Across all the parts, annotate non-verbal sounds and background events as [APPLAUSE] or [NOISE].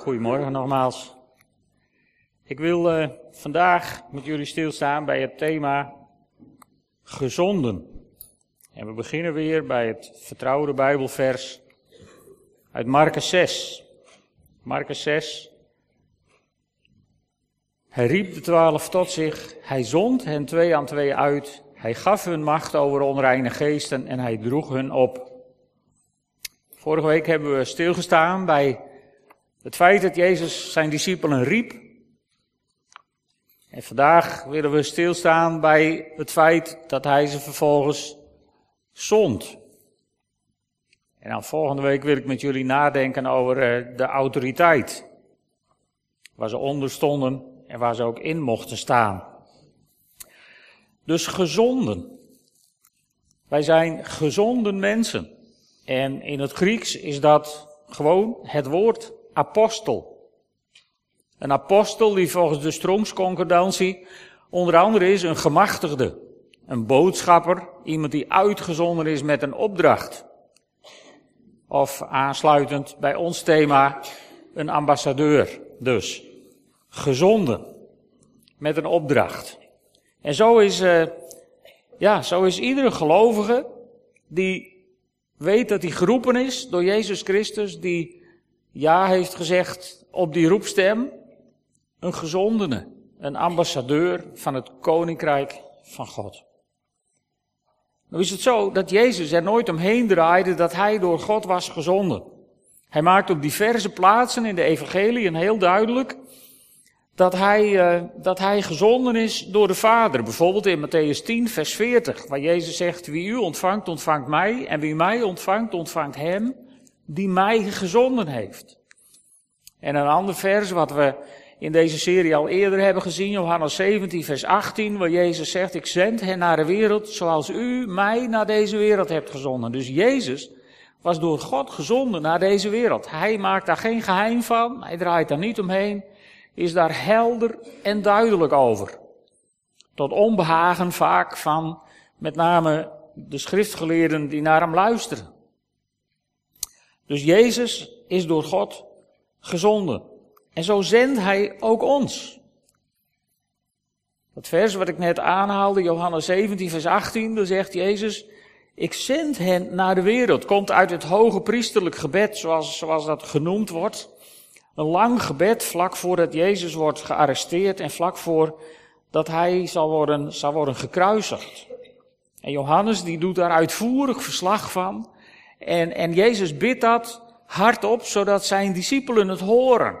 Goedemorgen nogmaals. Ik wil uh, vandaag met jullie stilstaan bij het thema gezonden. En we beginnen weer bij het vertrouwde Bijbelvers uit Marcus 6. Marcus 6. Hij riep de twaalf tot zich, hij zond hen twee aan twee uit, hij gaf hun macht over onreine geesten en hij droeg hun op. Vorige week hebben we stilgestaan bij het feit dat Jezus zijn discipelen riep. En vandaag willen we stilstaan bij het feit dat hij ze vervolgens zond. En dan volgende week wil ik met jullie nadenken over eh, de autoriteit. Waar ze onder stonden en waar ze ook in mochten staan. Dus gezonden. Wij zijn gezonden mensen. En in het Grieks is dat gewoon het woord apostel. Een apostel die volgens de stroomsconcordantie onder andere is een gemachtigde, een boodschapper, iemand die uitgezonden is met een opdracht. Of aansluitend bij ons thema, een ambassadeur dus. Gezonden, met een opdracht. En zo is, uh, ja, zo is iedere gelovige die weet dat hij geroepen is door Jezus Christus, die ja heeft gezegd op die roepstem, een gezondene, een ambassadeur van het koninkrijk van God. Nu is het zo dat Jezus er nooit omheen draaide dat hij door God was gezonden. Hij maakt op diverse plaatsen in de evangelie heel duidelijk dat hij, uh, dat hij gezonden is door de Vader. Bijvoorbeeld in Matthäus 10, vers 40, waar Jezus zegt, wie u ontvangt, ontvangt mij, en wie mij ontvangt, ontvangt hem die mij gezonden heeft. En een ander vers wat we in deze serie al eerder hebben gezien, Johannes 17, vers 18, waar Jezus zegt, ik zend hen naar de wereld zoals u mij naar deze wereld hebt gezonden. Dus Jezus was door God gezonden naar deze wereld. Hij maakt daar geen geheim van, hij draait daar niet omheen, is daar helder en duidelijk over. Tot onbehagen vaak van met name de schriftgeleerden die naar hem luisteren. Dus Jezus is door God gezonden. En zo zendt hij ook ons. Dat vers wat ik net aanhaalde, Johannes 17, vers 18, daar zegt Jezus, ik zend hen naar de wereld. Komt uit het hoge priesterlijk gebed, zoals, zoals dat genoemd wordt. Een lang gebed vlak voordat Jezus wordt gearresteerd en vlak voor dat hij zal worden, zal worden gekruisigd. En Johannes die doet daar uitvoerig verslag van. En, en Jezus bidt dat hardop, zodat zijn discipelen het horen.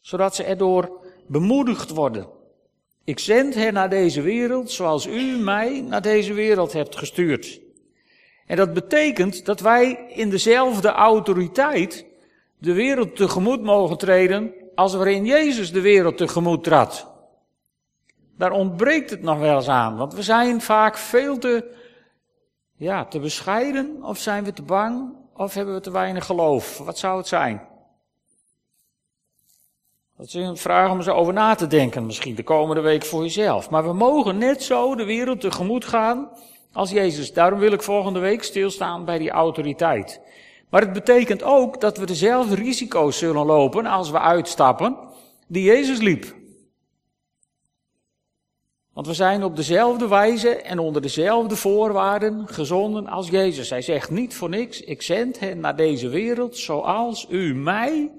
Zodat ze erdoor bemoedigd worden. Ik zend hen naar deze wereld zoals u mij naar deze wereld hebt gestuurd. En dat betekent dat wij in dezelfde autoriteit de wereld tegemoet mogen treden als waarin Jezus de wereld tegemoet trad. Daar ontbreekt het nog wel eens aan, want we zijn vaak veel te, ja, te bescheiden of zijn we te bang of hebben we te weinig geloof? Wat zou het zijn? Dat is een vraag om eens over na te denken, misschien de komende week voor jezelf. Maar we mogen net zo de wereld tegemoet gaan als Jezus. Daarom wil ik volgende week stilstaan bij die autoriteit. Maar het betekent ook dat we dezelfde risico's zullen lopen als we uitstappen die Jezus liep. Want we zijn op dezelfde wijze en onder dezelfde voorwaarden gezonden als Jezus. Hij zegt niet voor niks, ik zend hen naar deze wereld zoals u mij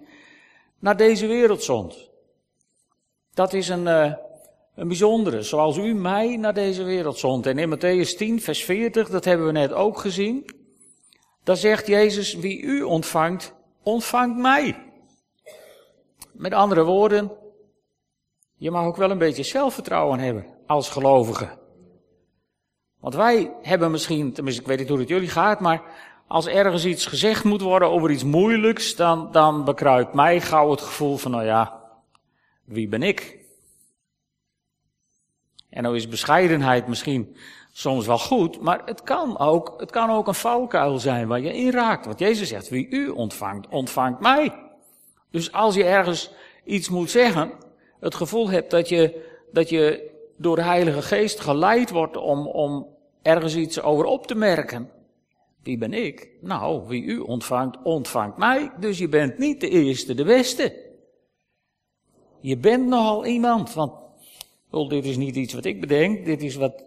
naar deze wereld zond. Dat is een, uh, een bijzondere, zoals u mij naar deze wereld zond. En in Matthäus 10, vers 40, dat hebben we net ook gezien. Daar zegt Jezus, wie u ontvangt, ontvangt mij. Met andere woorden, je mag ook wel een beetje zelfvertrouwen hebben als gelovigen. Want wij hebben misschien, tenminste ik weet niet hoe het jullie gaat, maar als ergens iets gezegd moet worden over iets moeilijks, dan, dan bekruipt mij gauw het gevoel van, nou ja, wie ben ik? En nou is bescheidenheid misschien soms wel goed, maar het kan ook, het kan ook een valkuil zijn waar je in raakt. Want Jezus zegt, wie u ontvangt, ontvangt mij. Dus als je ergens iets moet zeggen, het gevoel hebt dat je, dat je door de Heilige Geest geleid wordt om, om ergens iets over op te merken. Wie ben ik? Nou, wie u ontvangt, ontvangt mij. Dus je bent niet de eerste, de beste. Je bent nogal iemand. Want dit is niet iets wat ik bedenk, dit is wat,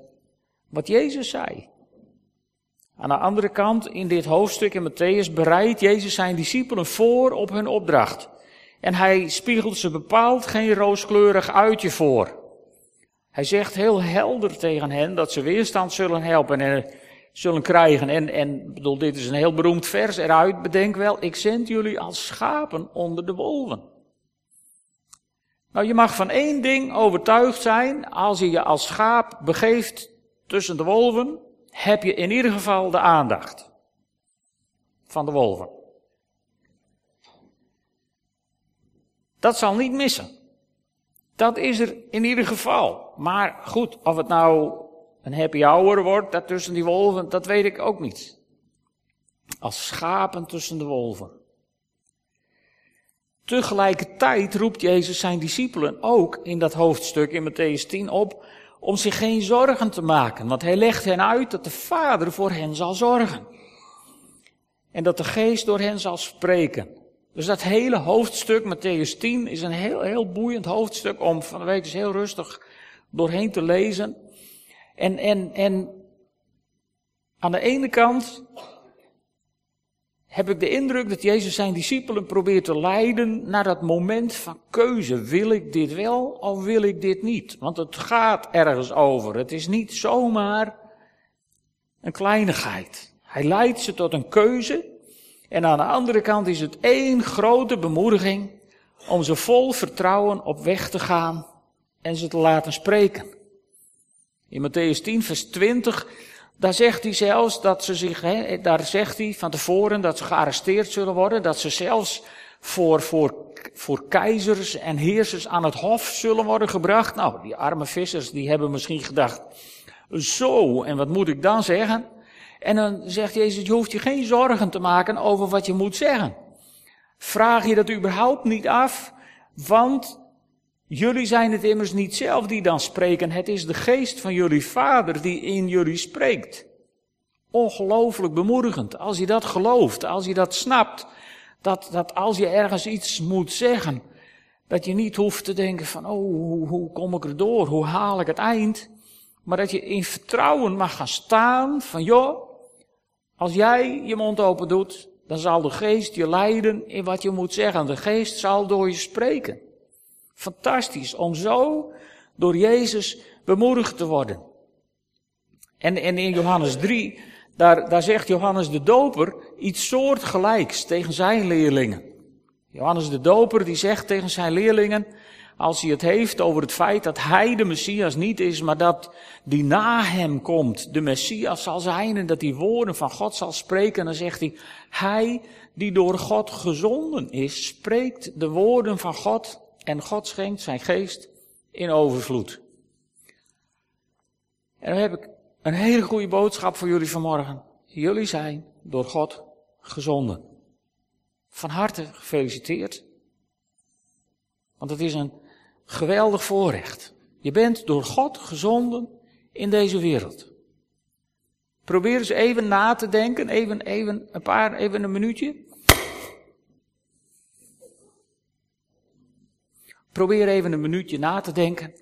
wat Jezus zei. Aan de andere kant, in dit hoofdstuk in Matthäus bereidt Jezus zijn discipelen voor op hun opdracht. En hij spiegelt ze bepaald geen rooskleurig uitje voor. Hij zegt heel helder tegen hen dat ze weerstand zullen helpen en zullen krijgen. En, en bedoel, dit is een heel beroemd vers eruit. Bedenk wel, ik zend jullie als schapen onder de wolven. Nou, je mag van één ding overtuigd zijn. Als je je als schaap begeeft tussen de wolven, heb je in ieder geval de aandacht van de wolven. Dat zal niet missen. Dat is er in ieder geval. Maar goed, of het nou een happy hour wordt, dat tussen die wolven, dat weet ik ook niet. Als schapen tussen de wolven. Tegelijkertijd roept Jezus zijn discipelen ook in dat hoofdstuk in Matthäus 10 op om zich geen zorgen te maken. Want hij legt hen uit dat de Vader voor hen zal zorgen. En dat de Geest door hen zal spreken. Dus dat hele hoofdstuk, Matthäus 10, is een heel, heel boeiend hoofdstuk om van de week eens heel rustig doorheen te lezen. En, en, en aan de ene kant heb ik de indruk dat Jezus zijn discipelen probeert te leiden naar dat moment van keuze. Wil ik dit wel of wil ik dit niet? Want het gaat ergens over. Het is niet zomaar een kleinigheid. Hij leidt ze tot een keuze. En aan de andere kant is het één grote bemoediging om ze vol vertrouwen op weg te gaan en ze te laten spreken. In Matthäus 10, vers 20 daar zegt hij zelfs dat ze zich, he, daar zegt hij van tevoren dat ze gearresteerd zullen worden, dat ze zelfs voor, voor, voor keizers en heersers aan het hof zullen worden gebracht. Nou, die arme vissers, die hebben misschien gedacht, zo, en wat moet ik dan zeggen? En dan zegt Jezus, je hoeft je geen zorgen te maken over wat je moet zeggen. Vraag je dat überhaupt niet af, want Jullie zijn het immers niet zelf die dan spreken, het is de geest van jullie vader die in jullie spreekt. Ongelooflijk bemoedigend, als je dat gelooft, als je dat snapt, dat, dat als je ergens iets moet zeggen, dat je niet hoeft te denken van, oh, hoe, hoe kom ik er door, hoe haal ik het eind, maar dat je in vertrouwen mag gaan staan van, joh, als jij je mond open doet, dan zal de geest je leiden in wat je moet zeggen. De geest zal door je spreken. Fantastisch om zo door Jezus bemoedigd te worden. En, en in Johannes 3, daar, daar zegt Johannes de Doper iets soortgelijks tegen zijn leerlingen. Johannes de Doper die zegt tegen zijn leerlingen, als hij het heeft over het feit dat hij de Messias niet is, maar dat die na hem komt, de Messias zal zijn en dat die woorden van God zal spreken, dan zegt hij, hij die door God gezonden is, spreekt de woorden van God en God schenkt zijn geest in overvloed. En dan heb ik een hele goede boodschap voor jullie vanmorgen. Jullie zijn door God gezonden. Van harte gefeliciteerd. Want het is een geweldig voorrecht. Je bent door God gezonden in deze wereld. Probeer eens even na te denken, even, even een paar, even een minuutje. Probeer even een minuutje na te denken.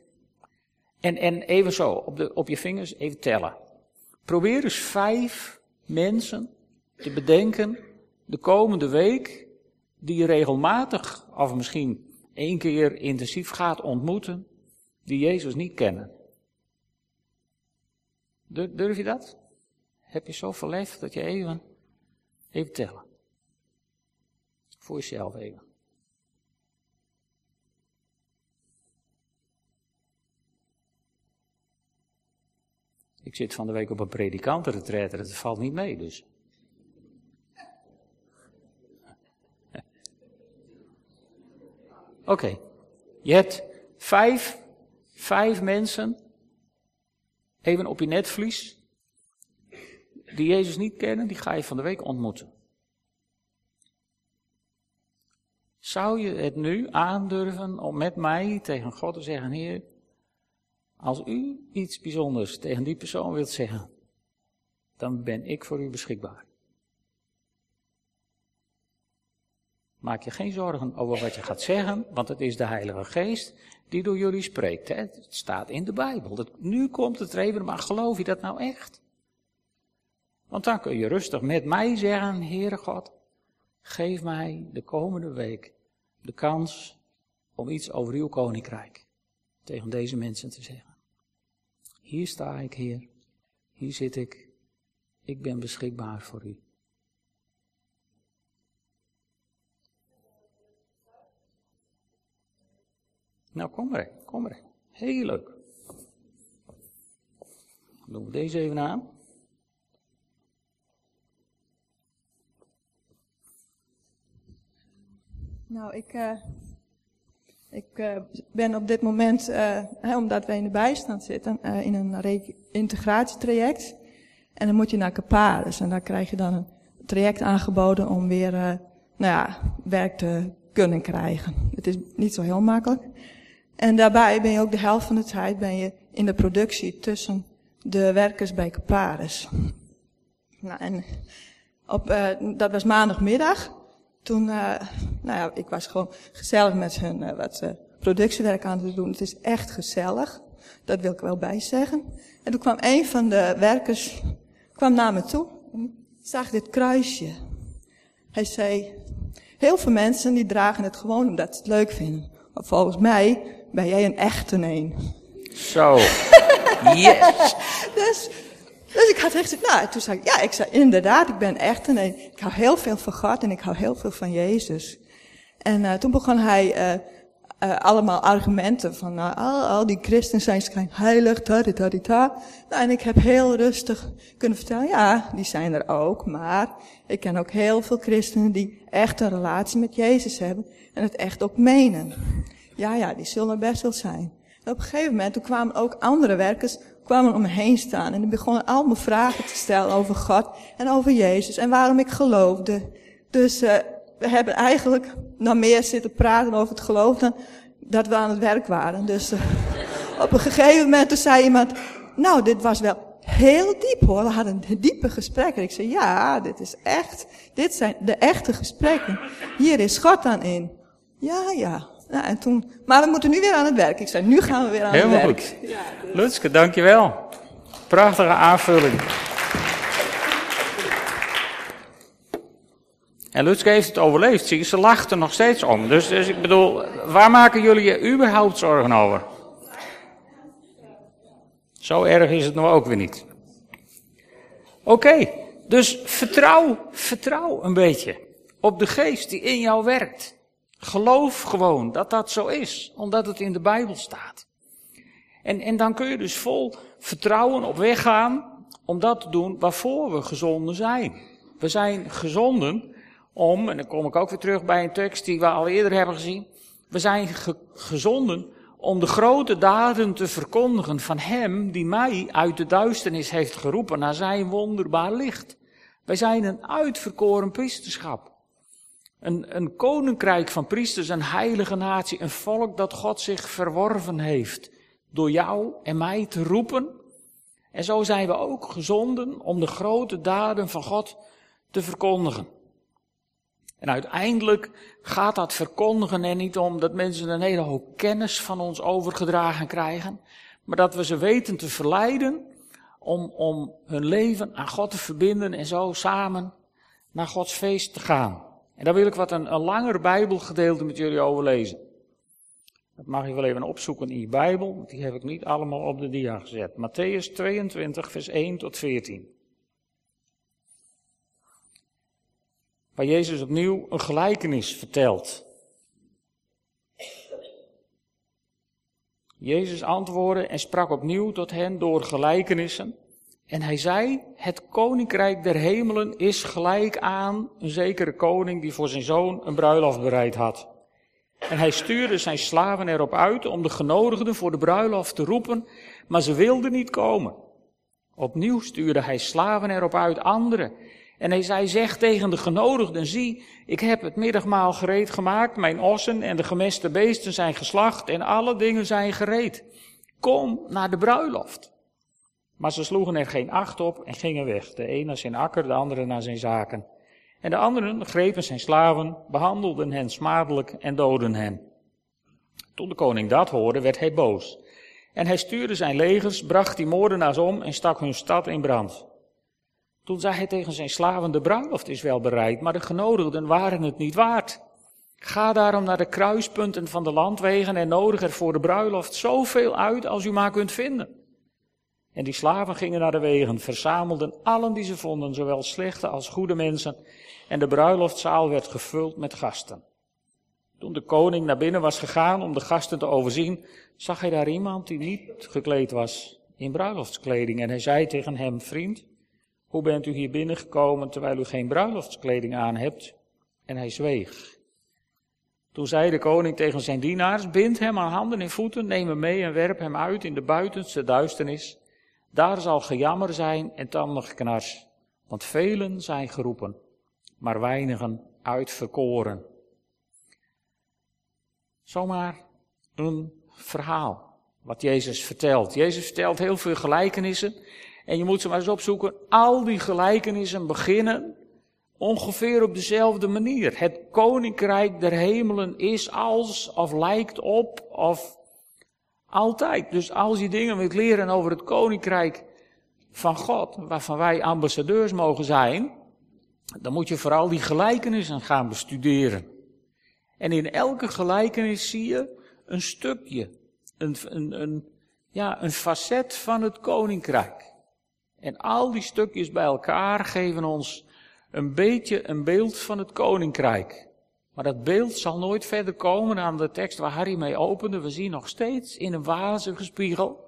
En, en even zo, op, de, op je vingers even tellen. Probeer eens vijf mensen te bedenken de komende week die regelmatig, of misschien één keer intensief gaat ontmoeten, die Jezus niet kennen. Durf je dat? Heb je zo lef dat je even, even tellen? Voor jezelf even. Ik zit van de week op een predikantenretreat, dat valt niet mee dus. Oké, je hebt vijf, vijf mensen, even op je netvlies, die Jezus niet kennen, die ga je van de week ontmoeten. Zou je het nu aandurven om met mij tegen God te zeggen, Heer, als u iets bijzonders tegen die persoon wilt zeggen, dan ben ik voor u beschikbaar. Maak je geen zorgen over wat je gaat zeggen, want het is de Heilige Geest die door jullie spreekt. Hè? Het staat in de Bijbel. Dat, nu komt het er even, maar geloof je dat nou echt? Want dan kun je rustig met mij zeggen, Heere God, geef mij de komende week de kans om iets over uw koninkrijk tegen deze mensen te zeggen. Hier sta ik, Heer. Hier zit ik. Ik ben beschikbaar voor u. Nou, kom maar, kom maar. Heel leuk. Dan doen we deze even aan. Nou, ik, uh, ik uh, ben op dit moment, uh, hè, omdat wij in de bijstand zitten, in een integratietraject. En dan moet je naar Caparis. En daar krijg je dan een traject aangeboden om weer, nou ja, werk te kunnen krijgen. Het is niet zo heel makkelijk. En daarbij ben je ook de helft van de tijd ben je in de productie tussen de werkers bij Caparis. Nou, en op, dat was maandagmiddag toen, uh, nou ja, ik was gewoon gezellig met hun uh, wat productiewerk aan te doen. Het is echt gezellig. Dat wil ik wel bij zeggen. En toen kwam een van de werkers kwam naar me toe. En zag dit kruisje. Hij zei, heel veel mensen die dragen het gewoon omdat ze het leuk vinden. Maar volgens mij ben jij een echte een. Zo. [LAUGHS] yes. dus dus ik had echt nou, toen zei ik, ja, ik zei, inderdaad, ik ben echt een, ik hou heel veel van God en ik hou heel veel van Jezus. En uh, toen begon hij uh, uh, allemaal argumenten van, nou, al, al die christenen zijn schijn heilig, ta, ta, ta, Nou, en ik heb heel rustig kunnen vertellen, ja, die zijn er ook, maar ik ken ook heel veel christenen die echt een relatie met Jezus hebben en het echt ook menen. Ja, ja, die zullen best wel zijn. En op een gegeven moment, toen kwamen ook andere werkers kwamen om me heen staan en die begonnen allemaal vragen te stellen over God en over Jezus en waarom ik geloofde. Dus uh, we hebben eigenlijk nog meer zitten praten over het geloof dan dat we aan het werk waren. Dus uh, [LAUGHS] op een gegeven moment toen zei iemand, nou dit was wel heel diep hoor, we hadden diepe gesprekken. Ik zei, ja, dit is echt, dit zijn de echte gesprekken. Hier is God dan in. Ja, ja. En toen, maar we moeten nu weer aan het werk. Ik zei, nu gaan we weer aan Helemaal het werk. goed. Ja, dus. Lutske, dankjewel. Prachtige aanvulling. En Lutske heeft het overleefd. Zie, ze lacht er nog steeds om. Dus, dus ik bedoel, waar maken jullie je überhaupt zorgen over? Zo erg is het nou ook weer niet. Oké, okay, dus vertrouw, vertrouw een beetje op de geest die in jou werkt. Geloof gewoon dat dat zo is, omdat het in de Bijbel staat. En, en dan kun je dus vol vertrouwen op weg gaan om dat te doen waarvoor we gezonden zijn. We zijn gezonden om, en dan kom ik ook weer terug bij een tekst die we al eerder hebben gezien. We zijn ge gezonden om de grote daden te verkondigen van Hem die mij uit de duisternis heeft geroepen naar Zijn wonderbaar licht. Wij zijn een uitverkoren priesterschap. Een, een koninkrijk van priesters, een heilige natie, een volk dat God zich verworven heeft. Door jou en mij te roepen. En zo zijn we ook gezonden om de grote daden van God te verkondigen. En uiteindelijk gaat dat verkondigen er niet om dat mensen een hele hoop kennis van ons overgedragen krijgen, maar dat we ze weten te verleiden om, om hun leven aan God te verbinden en zo samen naar Gods feest te gaan. En daar wil ik wat een, langer Bijbelgedeelte met jullie overlezen. Dat mag je wel even opzoeken in je Bijbel, want die heb ik niet allemaal op de dia gezet. Matthäus 22, vers 1 tot 14. Waar Jezus opnieuw een gelijkenis vertelt. Jezus antwoordde en sprak opnieuw tot hen door gelijkenissen. En hij zei, het koninkrijk der hemelen is gelijk aan een zekere koning die voor zijn zoon een bruiloft bereid had. En hij stuurde zijn slaven erop uit om de genodigden voor de bruiloft te roepen, maar ze wilden niet komen. Opnieuw stuurde hij slaven erop uit anderen. En hij zei, zeg tegen de genodigden, zie, ik heb het middagmaal gereed gemaakt, mijn ossen en de gemeste beesten zijn geslacht en alle dingen zijn gereed. Kom naar de bruiloft. Maar ze sloegen er geen acht op en gingen weg, de een naar zijn akker, de andere naar zijn zaken. En de anderen grepen zijn slaven, behandelden hen smadelijk en doden hen. Toen de koning dat hoorde, werd hij boos. En hij stuurde zijn legers, bracht die moordenaars om en stak hun stad in brand. Toen zei hij tegen zijn slaven, de bruiloft is wel bereid, maar de genodigden waren het niet waard. Ga daarom naar de kruispunten van de landwegen en nodig er voor de bruiloft zoveel uit als u maar kunt vinden. En die slaven gingen naar de wegen, verzamelden allen die ze vonden, zowel slechte als goede mensen, en de bruiloftzaal werd gevuld met gasten. Toen de koning naar binnen was gegaan om de gasten te overzien, zag hij daar iemand die niet gekleed was in bruiloftskleding. En hij zei tegen hem, vriend, hoe bent u hier binnengekomen terwijl u geen bruiloftskleding aan hebt? En hij zweeg. Toen zei de koning tegen zijn dienaars, bind hem aan handen en voeten, neem hem mee en werp hem uit in de buitenste duisternis. Daar zal gejammer zijn en tandengeknars, want velen zijn geroepen, maar weinigen uitverkoren. Zomaar een verhaal wat Jezus vertelt. Jezus vertelt heel veel gelijkenissen en je moet ze maar eens opzoeken. Al die gelijkenissen beginnen ongeveer op dezelfde manier. Het koninkrijk der hemelen is als, of lijkt op, of altijd. Dus als je dingen wilt leren over het koninkrijk van God, waarvan wij ambassadeurs mogen zijn, dan moet je vooral die gelijkenissen gaan bestuderen. En in elke gelijkenis zie je een stukje, een, een, ja, een facet van het koninkrijk. En al die stukjes bij elkaar geven ons een beetje een beeld van het koninkrijk. Maar dat beeld zal nooit verder komen dan de tekst waar Harry mee opende. We zien nog steeds in een wazen gespiegel.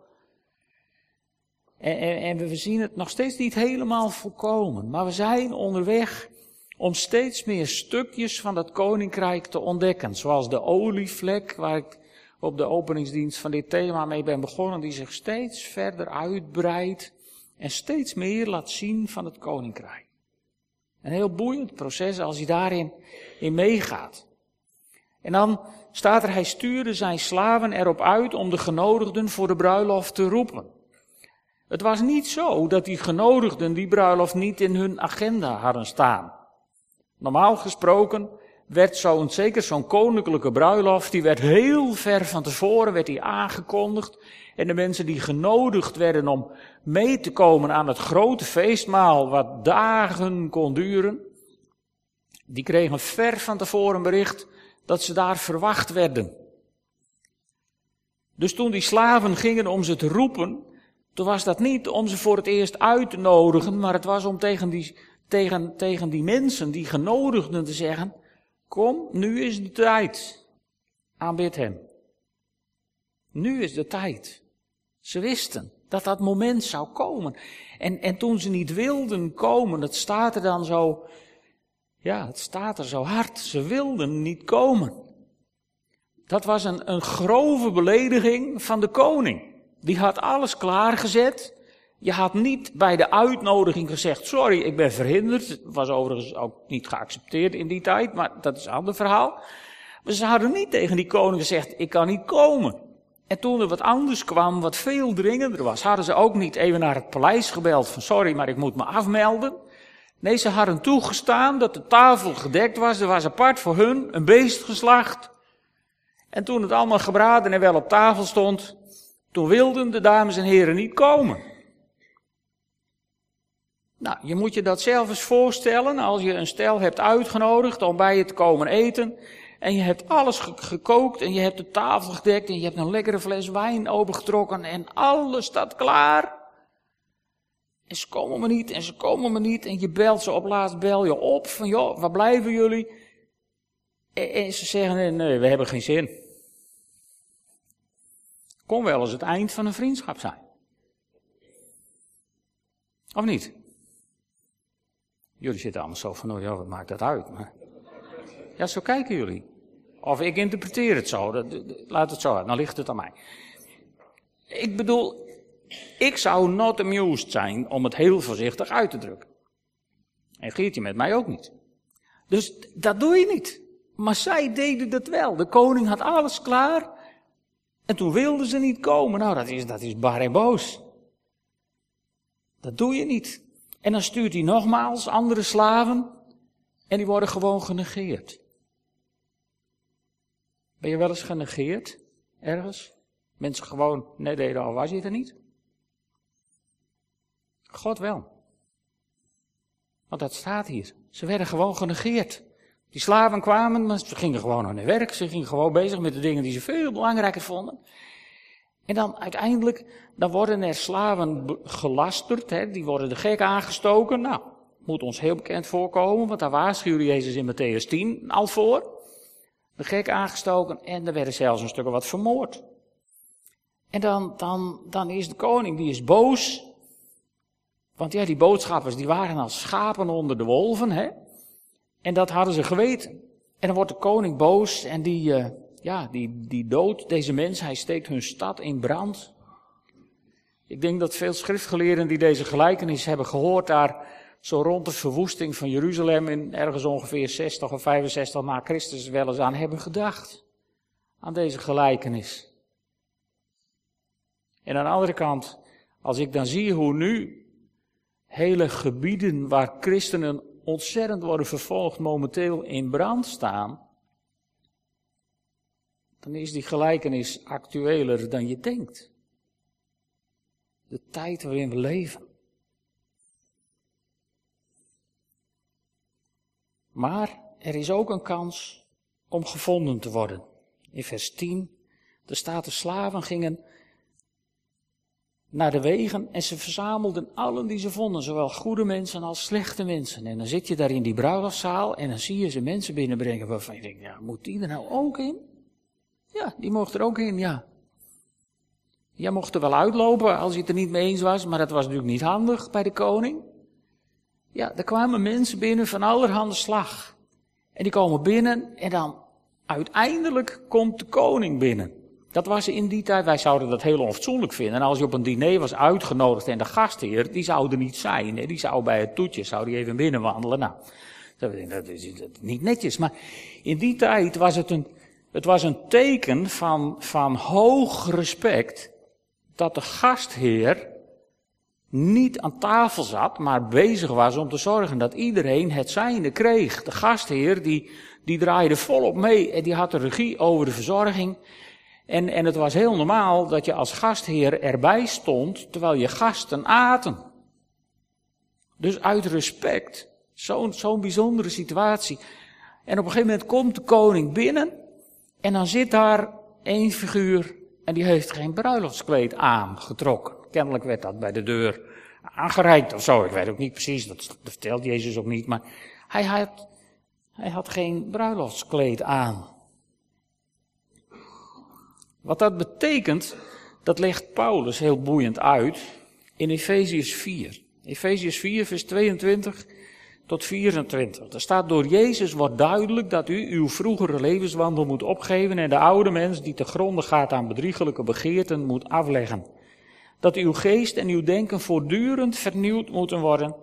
En, en, en, we zien het nog steeds niet helemaal volkomen. Maar we zijn onderweg om steeds meer stukjes van dat koninkrijk te ontdekken. Zoals de olievlek, waar ik op de openingsdienst van dit thema mee ben begonnen, die zich steeds verder uitbreidt en steeds meer laat zien van het koninkrijk. Een heel boeiend proces als hij daarin in meegaat. En dan staat er, hij stuurde zijn slaven erop uit om de genodigden voor de bruiloft te roepen. Het was niet zo dat die genodigden die bruiloft niet in hun agenda hadden staan. Normaal gesproken werd zo'n, zeker zo'n koninklijke bruiloft, die werd heel ver van tevoren, werd die aangekondigd. En de mensen die genodigd werden om mee te komen aan het grote feestmaal, wat dagen kon duren, die kregen ver van tevoren bericht dat ze daar verwacht werden. Dus toen die slaven gingen om ze te roepen, toen was dat niet om ze voor het eerst uit te nodigen, maar het was om tegen die, tegen, tegen die mensen, die genodigden, te zeggen, kom, nu is de tijd. Aanbid hem. Nu is de tijd. Ze wisten dat dat moment zou komen. En, en toen ze niet wilden komen, dat staat er dan zo, ja, het staat er zo hard. Ze wilden niet komen. Dat was een, een grove belediging van de koning. Die had alles klaargezet. Je had niet bij de uitnodiging gezegd, sorry, ik ben verhinderd. Was overigens ook niet geaccepteerd in die tijd, maar dat is een ander verhaal. Maar ze hadden niet tegen die koning gezegd, ik kan niet komen. En toen er wat anders kwam, wat veel dringender was, hadden ze ook niet even naar het paleis gebeld van, sorry, maar ik moet me afmelden. Nee, ze hadden toegestaan dat de tafel gedekt was, er was apart voor hun een beest geslacht. En toen het allemaal gebraden en wel op tafel stond, toen wilden de dames en heren niet komen. Nou, je moet je dat zelf eens voorstellen als je een stel hebt uitgenodigd om bij je te komen eten. En je hebt alles gekookt en je hebt de tafel gedekt en je hebt een lekkere fles wijn opengetrokken en alles staat klaar. En ze komen maar niet en ze komen maar niet en je belt ze op laatst bel je op van joh, waar blijven jullie? En, ze zeggen nee, we hebben geen zin. Kon wel eens het eind van een vriendschap zijn. Of niet? Jullie zitten allemaal zo van, nou ja, wat maakt dat uit? Maar... Ja, zo kijken jullie. Of ik interpreteer het zo, laat het zo uit, dan ligt het aan mij. Ik bedoel, ik zou not amused zijn om het heel voorzichtig uit te drukken. En Geertje met mij ook niet. Dus dat doe je niet. Maar zij deden dat wel. De koning had alles klaar. En toen wilden ze niet komen. Nou, dat is, dat is bar en boos. Dat doe je niet. En dan stuurt hij nogmaals andere slaven. En die worden gewoon genegeerd. Ben je wel eens genegeerd? Ergens? Mensen gewoon net deden al was je er niet? God wel. Want dat staat hier. Ze werden gewoon genegeerd. Die slaven kwamen, maar ze gingen gewoon aan hun werk. Ze gingen gewoon bezig met de dingen die ze veel belangrijker vonden. En dan uiteindelijk, dan worden er slaven gelasterd, hè, die worden de gek aangestoken. Nou, moet ons heel bekend voorkomen, want daar waarschuwde Jezus in Matthäus 10 al voor. De gek aangestoken en er werden zelfs een stuk wat vermoord. En dan, dan, dan is de koning, die is boos. Want ja, die boodschappers, die waren als schapen onder de wolven, hè. En dat hadden ze geweten. En dan wordt de koning boos en die, uh, ja, die, die doodt deze mens. Hij steekt hun stad in brand. Ik denk dat veel schriftgeleerden die deze gelijkenis hebben gehoord, daar zo rond de verwoesting van Jeruzalem in ergens ongeveer 60 of 65 na Christus wel eens aan hebben gedacht. Aan deze gelijkenis. En aan de andere kant, als ik dan zie hoe nu hele gebieden waar christenen ontzettend worden vervolgd momenteel in brand staan, dan is die gelijkenis actueler dan je denkt. De tijd waarin we leven. Maar er is ook een kans om gevonden te worden. In vers 10, de staat de slaven gingen naar de wegen en ze verzamelden allen die ze vonden, zowel goede mensen als slechte mensen. En dan zit je daar in die bruiloftszaal en dan zie je ze mensen binnenbrengen waarvan je denkt, ja, moet die er nou ook in? Ja, die mocht er ook in, ja. Jij mocht er wel uitlopen als je het er niet mee eens was, maar dat was natuurlijk niet handig bij de koning. Ja, er kwamen mensen binnen van allerhande slag. En die komen binnen en dan uiteindelijk komt de koning binnen. Dat was in die tijd, wij zouden dat heel onfatsoenlijk vinden. En als je op een diner was uitgenodigd en de gastheer, die zou er niet zijn. Die zou bij het toetje, zou die even binnenwandelen. Nou, dat is niet netjes. Maar in die tijd was het een, het was een teken van, van hoog respect dat de gastheer niet aan tafel zat, maar bezig was om te zorgen dat iedereen het zijne kreeg. De gastheer die, die draaide volop mee en die had de regie over de verzorging. En, en het was heel normaal dat je als gastheer erbij stond terwijl je gasten aten. Dus uit respect, zo'n zo'n bijzondere situatie. En op een gegeven moment komt de koning binnen en dan zit daar één figuur en die heeft geen bruiloftskleed aangetrokken. Kennelijk werd dat bij de deur aangereikt of zo. Ik weet ook niet precies, dat, vertelt Jezus ook niet. Maar hij had, hij had geen bruiloftskleed aan. Wat dat betekent, dat legt Paulus heel boeiend uit in Efeziërs 4. Efeziërs 4, vers 22 tot 24. Daar staat door Jezus wordt duidelijk dat u uw vroegere levenswandel moet opgeven en de oude mens die te gronde gaat aan bedriegelijke begeerten moet afleggen. Dat uw geest en uw denken voortdurend vernieuwd moeten worden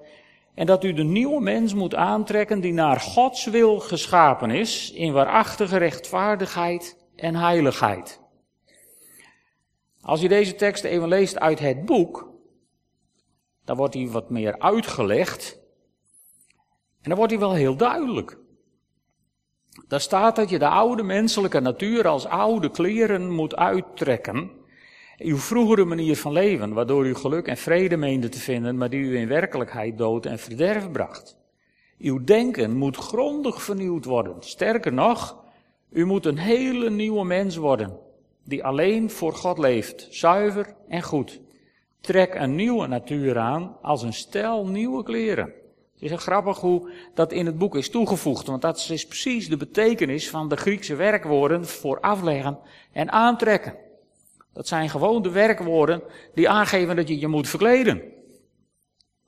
en dat u de nieuwe mens moet aantrekken die naar Gods wil geschapen is in waarachtige rechtvaardigheid en heiligheid. Als je deze tekst even leest uit het boek, dan wordt hij wat meer uitgelegd. En dan wordt hij wel heel duidelijk. Daar staat dat je de oude menselijke natuur als oude kleren moet uittrekken. Uw vroegere manier van leven, waardoor u geluk en vrede meende te vinden, maar die u in werkelijkheid dood en verderf bracht. Uw denken moet grondig vernieuwd worden. Sterker nog, u moet een hele nieuwe mens worden die alleen voor God leeft, zuiver en goed. Trek een nieuwe natuur aan als een stel nieuwe kleren. Het is grappig hoe dat in het boek is toegevoegd, want dat is precies de betekenis van de Griekse werkwoorden voor afleggen en aantrekken. Dat zijn gewoon de werkwoorden die aangeven dat je je moet verkleden.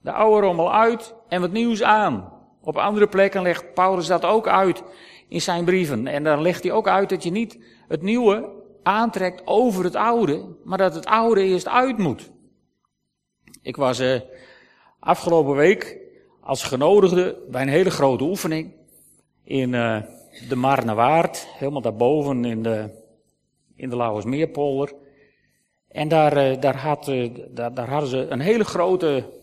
De oude rommel uit en wat nieuws aan. Op andere plekken legt Paulus dat ook uit in zijn brieven. En dan legt hij ook uit dat je niet het nieuwe aantrekt over het oude, maar dat het oude eerst uit moet. Ik was uh, afgelopen week als genodigde bij een hele grote oefening in uh, de Marnewaard, helemaal daarboven in de, in de Lauwersmeerpolder. En daar, uh, daar, had, daar, daar hadden ze een hele grote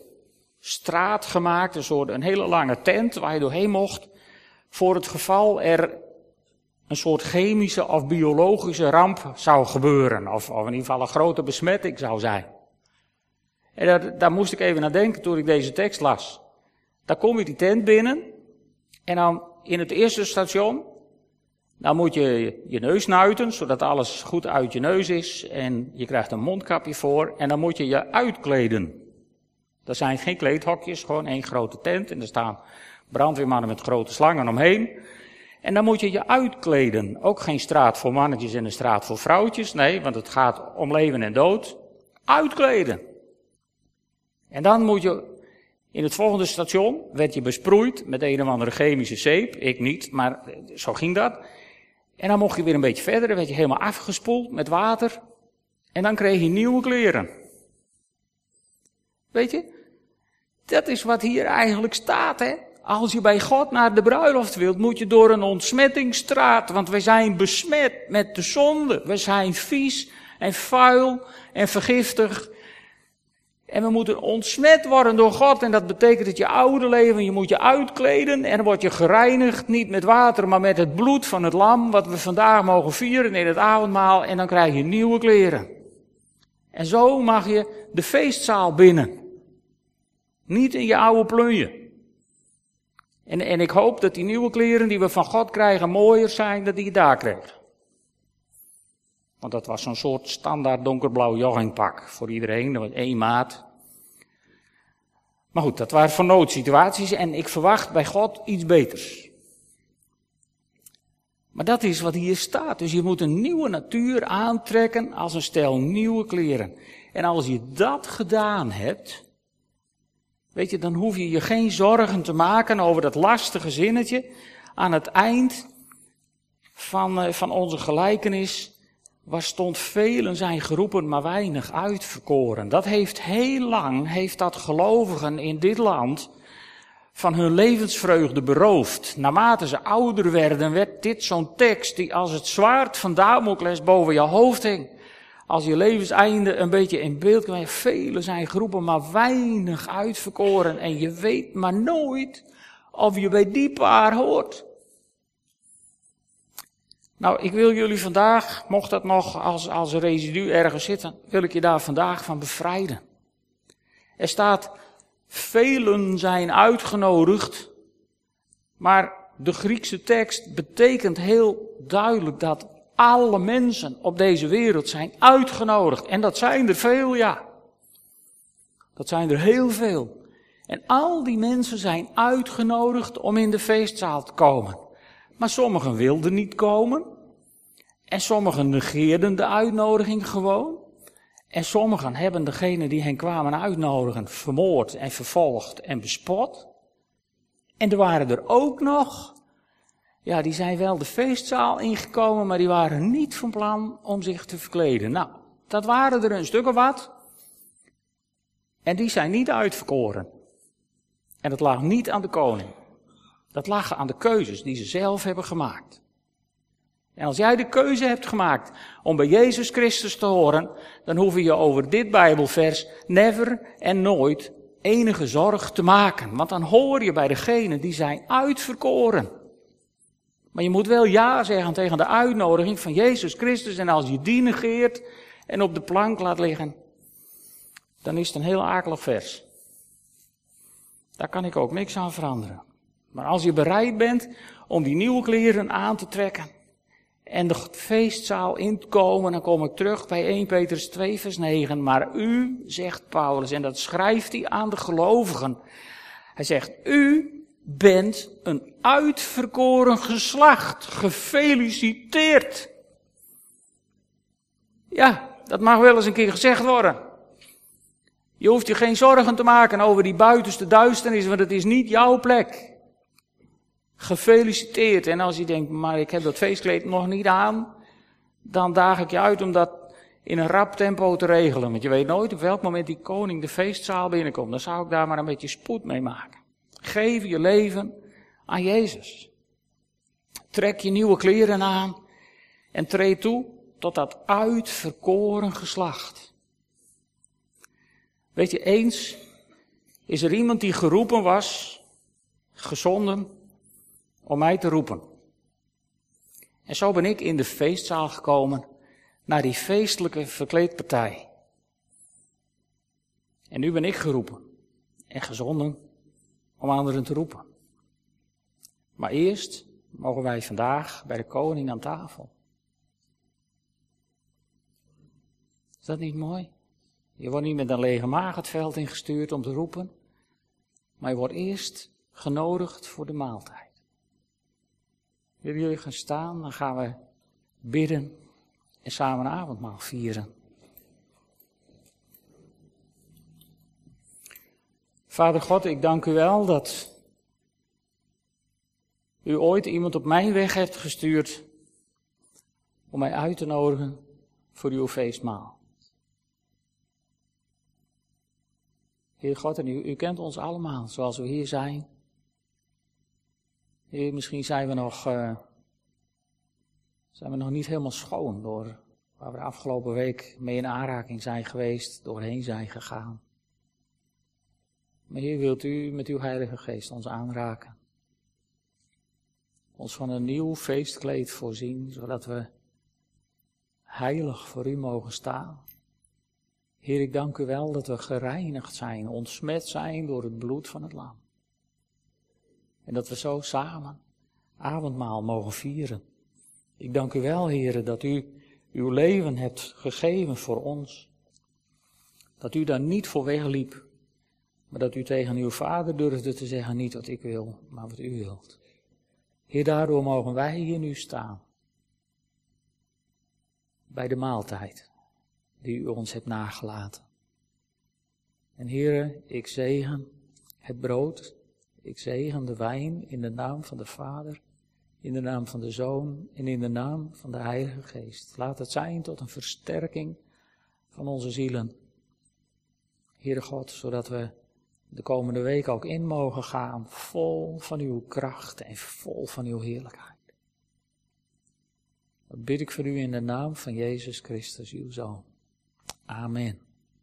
straat gemaakt, een soort een hele lange tent waar je doorheen mocht. voor het geval er een soort chemische of biologische ramp zou gebeuren. Of, of in ieder geval een grote besmetting zou zijn. En daar, daar moest ik even naar denken toen ik deze tekst las. Daar kom je die tent binnen. En dan in het eerste station. Dan moet je je neus nuiten, zodat alles goed uit je neus is. En je krijgt een mondkapje voor. En dan moet je je uitkleden. Er zijn geen kleedhokjes, gewoon één grote tent. En er staan brandweermannen met grote slangen omheen. En dan moet je je uitkleden. Ook geen straat voor mannetjes en een straat voor vrouwtjes. Nee, want het gaat om leven en dood. Uitkleden. En dan moet je, in het volgende station, werd je besproeid met een of andere chemische zeep. Ik niet, maar zo ging dat. En dan mocht je weer een beetje verder, dan werd je helemaal afgespoeld met water. En dan kreeg je nieuwe kleren. Weet je? Dat is wat hier eigenlijk staat, hè? Als je bij God naar de bruiloft wilt, moet je door een ontsmettingsstraat, want we zijn besmet met de zonde. We zijn vies en vuil en vergiftig. En we moeten ontsmet worden door God. En dat betekent dat je oude leven, je moet je uitkleden. En dan word je gereinigd, niet met water, maar met het bloed van het lam. Wat we vandaag mogen vieren in het avondmaal. En dan krijg je nieuwe kleren. En zo mag je de feestzaal binnen. Niet in je oude plunje. En, en ik hoop dat die nieuwe kleren die we van God krijgen mooier zijn dan die je daar kreeg. Want dat was zo'n soort standaard donkerblauw joggingpak voor iedereen, dat was één maat. Maar goed, dat waren voor noodsituaties en ik verwacht bij God iets beters. Maar dat is wat hier staat. Dus je moet een nieuwe natuur aantrekken als een stel nieuwe kleren. En als je dat gedaan hebt, Weet je, dan hoef je je geen zorgen te maken over dat lastige zinnetje aan het eind van, eh, van onze gelijkenis. Waar stond velen zijn geroepen, maar weinig uitverkoren. Dat heeft heel lang, heeft dat gelovigen in dit land van hun levensvreugde beroofd. Naarmate ze ouder werden, werd dit zo'n tekst die als het zwaard van Damocles boven je hoofd hing als je levenseinde een beetje in beeld krijgt. Velen zijn groepen, maar weinig uitverkoren. En je weet maar nooit of je bij die paar hoort. Nou, ik wil jullie vandaag, mocht dat nog als, als residu ergens zitten, wil ik je daar vandaag van bevrijden. Er staat, velen zijn uitgenodigd, maar de Griekse tekst betekent heel duidelijk dat alle mensen op deze wereld zijn uitgenodigd. En dat zijn er veel, ja. Dat zijn er heel veel. En al die mensen zijn uitgenodigd om in de feestzaal te komen. Maar sommigen wilden niet komen. En sommigen negeerden de uitnodiging gewoon. En sommigen hebben degene die hen kwamen uitnodigen vermoord en vervolgd en bespot. En er waren er ook nog ja, die zijn wel de feestzaal ingekomen, maar die waren niet van plan om zich te verkleden. Nou, dat waren er een stuk of wat. En die zijn niet uitverkoren. En dat lag niet aan de koning. Dat lag aan de keuzes die ze zelf hebben gemaakt. En als jij de keuze hebt gemaakt om bij Jezus Christus te horen, dan hoef je je over dit Bijbelvers never en nooit enige zorg te maken. Want dan hoor je bij degenen die zijn uitverkoren. Maar je moet wel ja zeggen tegen de uitnodiging van Jezus Christus. En als je die negeert en op de plank laat liggen, dan is het een heel akelig vers. Daar kan ik ook niks aan veranderen. Maar als je bereid bent om die nieuwe kleren aan te trekken en de feestzaal in te komen, dan kom ik terug bij 1 Petrus 2 vers 9. Maar u, zegt Paulus, en dat schrijft hij aan de gelovigen. Hij zegt, u bent een uitverkoren geslacht. Gefeliciteerd. Ja, dat mag wel eens een keer gezegd worden. Je hoeft je geen zorgen te maken over die buitenste duisternis, want het is niet jouw plek. Gefeliciteerd. En als je denkt, maar ik heb dat feestkleed nog niet aan, dan daag ik je uit om dat in een rap tempo te regelen. Want je weet nooit op welk moment die koning de feestzaal binnenkomt. Dan zou ik daar maar een beetje spoed mee maken. Geef je leven aan Jezus. Trek je nieuwe kleren aan en treed toe tot dat uitverkoren geslacht. Weet je, eens is er iemand die geroepen was, gezonden, om mij te roepen. En zo ben ik in de feestzaal gekomen naar die feestelijke verkleedpartij. En nu ben ik geroepen en gezonden om anderen te roepen. Maar eerst mogen wij vandaag bij de koning aan tafel. Is dat niet mooi? Je wordt niet met een lege maag het veld ingestuurd om te roepen, maar je wordt eerst genodigd voor de maaltijd. Willen jullie gaan staan, dan gaan we bidden en samen een avondmaal vieren. Vader God, ik dank u wel dat u ooit iemand op mijn weg hebt gestuurd om mij uit te nodigen voor uw feestmaal. Heer God, en u, u kent ons allemaal zoals we hier zijn. Heer, misschien zijn we nog, uh, zijn we nog niet helemaal schoon door waar we de afgelopen week mee in aanraking zijn geweest, doorheen zijn gegaan. Maar Heer, wilt u met uw Heilige Geest ons aanraken? Ons van een nieuw feestkleed voorzien, zodat we heilig voor u mogen staan. Heer, ik dank u wel dat we gereinigd zijn, ontsmet zijn door het bloed van het lam. En dat we zo samen avondmaal mogen vieren. Ik dank u wel, Heer, dat u uw leven hebt gegeven voor ons. Dat u daar niet voor wegliep, maar dat u tegen uw vader durfde te zeggen, niet wat ik wil, maar wat u wilt. Heer, daardoor mogen wij hier nu staan. Bij de maaltijd die u ons hebt nagelaten. En Heere, ik zegen het brood, ik zegen de wijn in de naam van de Vader, in de naam van de Zoon en in de naam van de Heilige Geest. Laat het zijn tot een versterking van onze zielen. Heere God, zodat we de komende week ook in mogen gaan, vol van uw kracht en vol van uw heerlijkheid. Dat bid ik voor u in de naam van Jezus Christus, uw Zoon. Amen.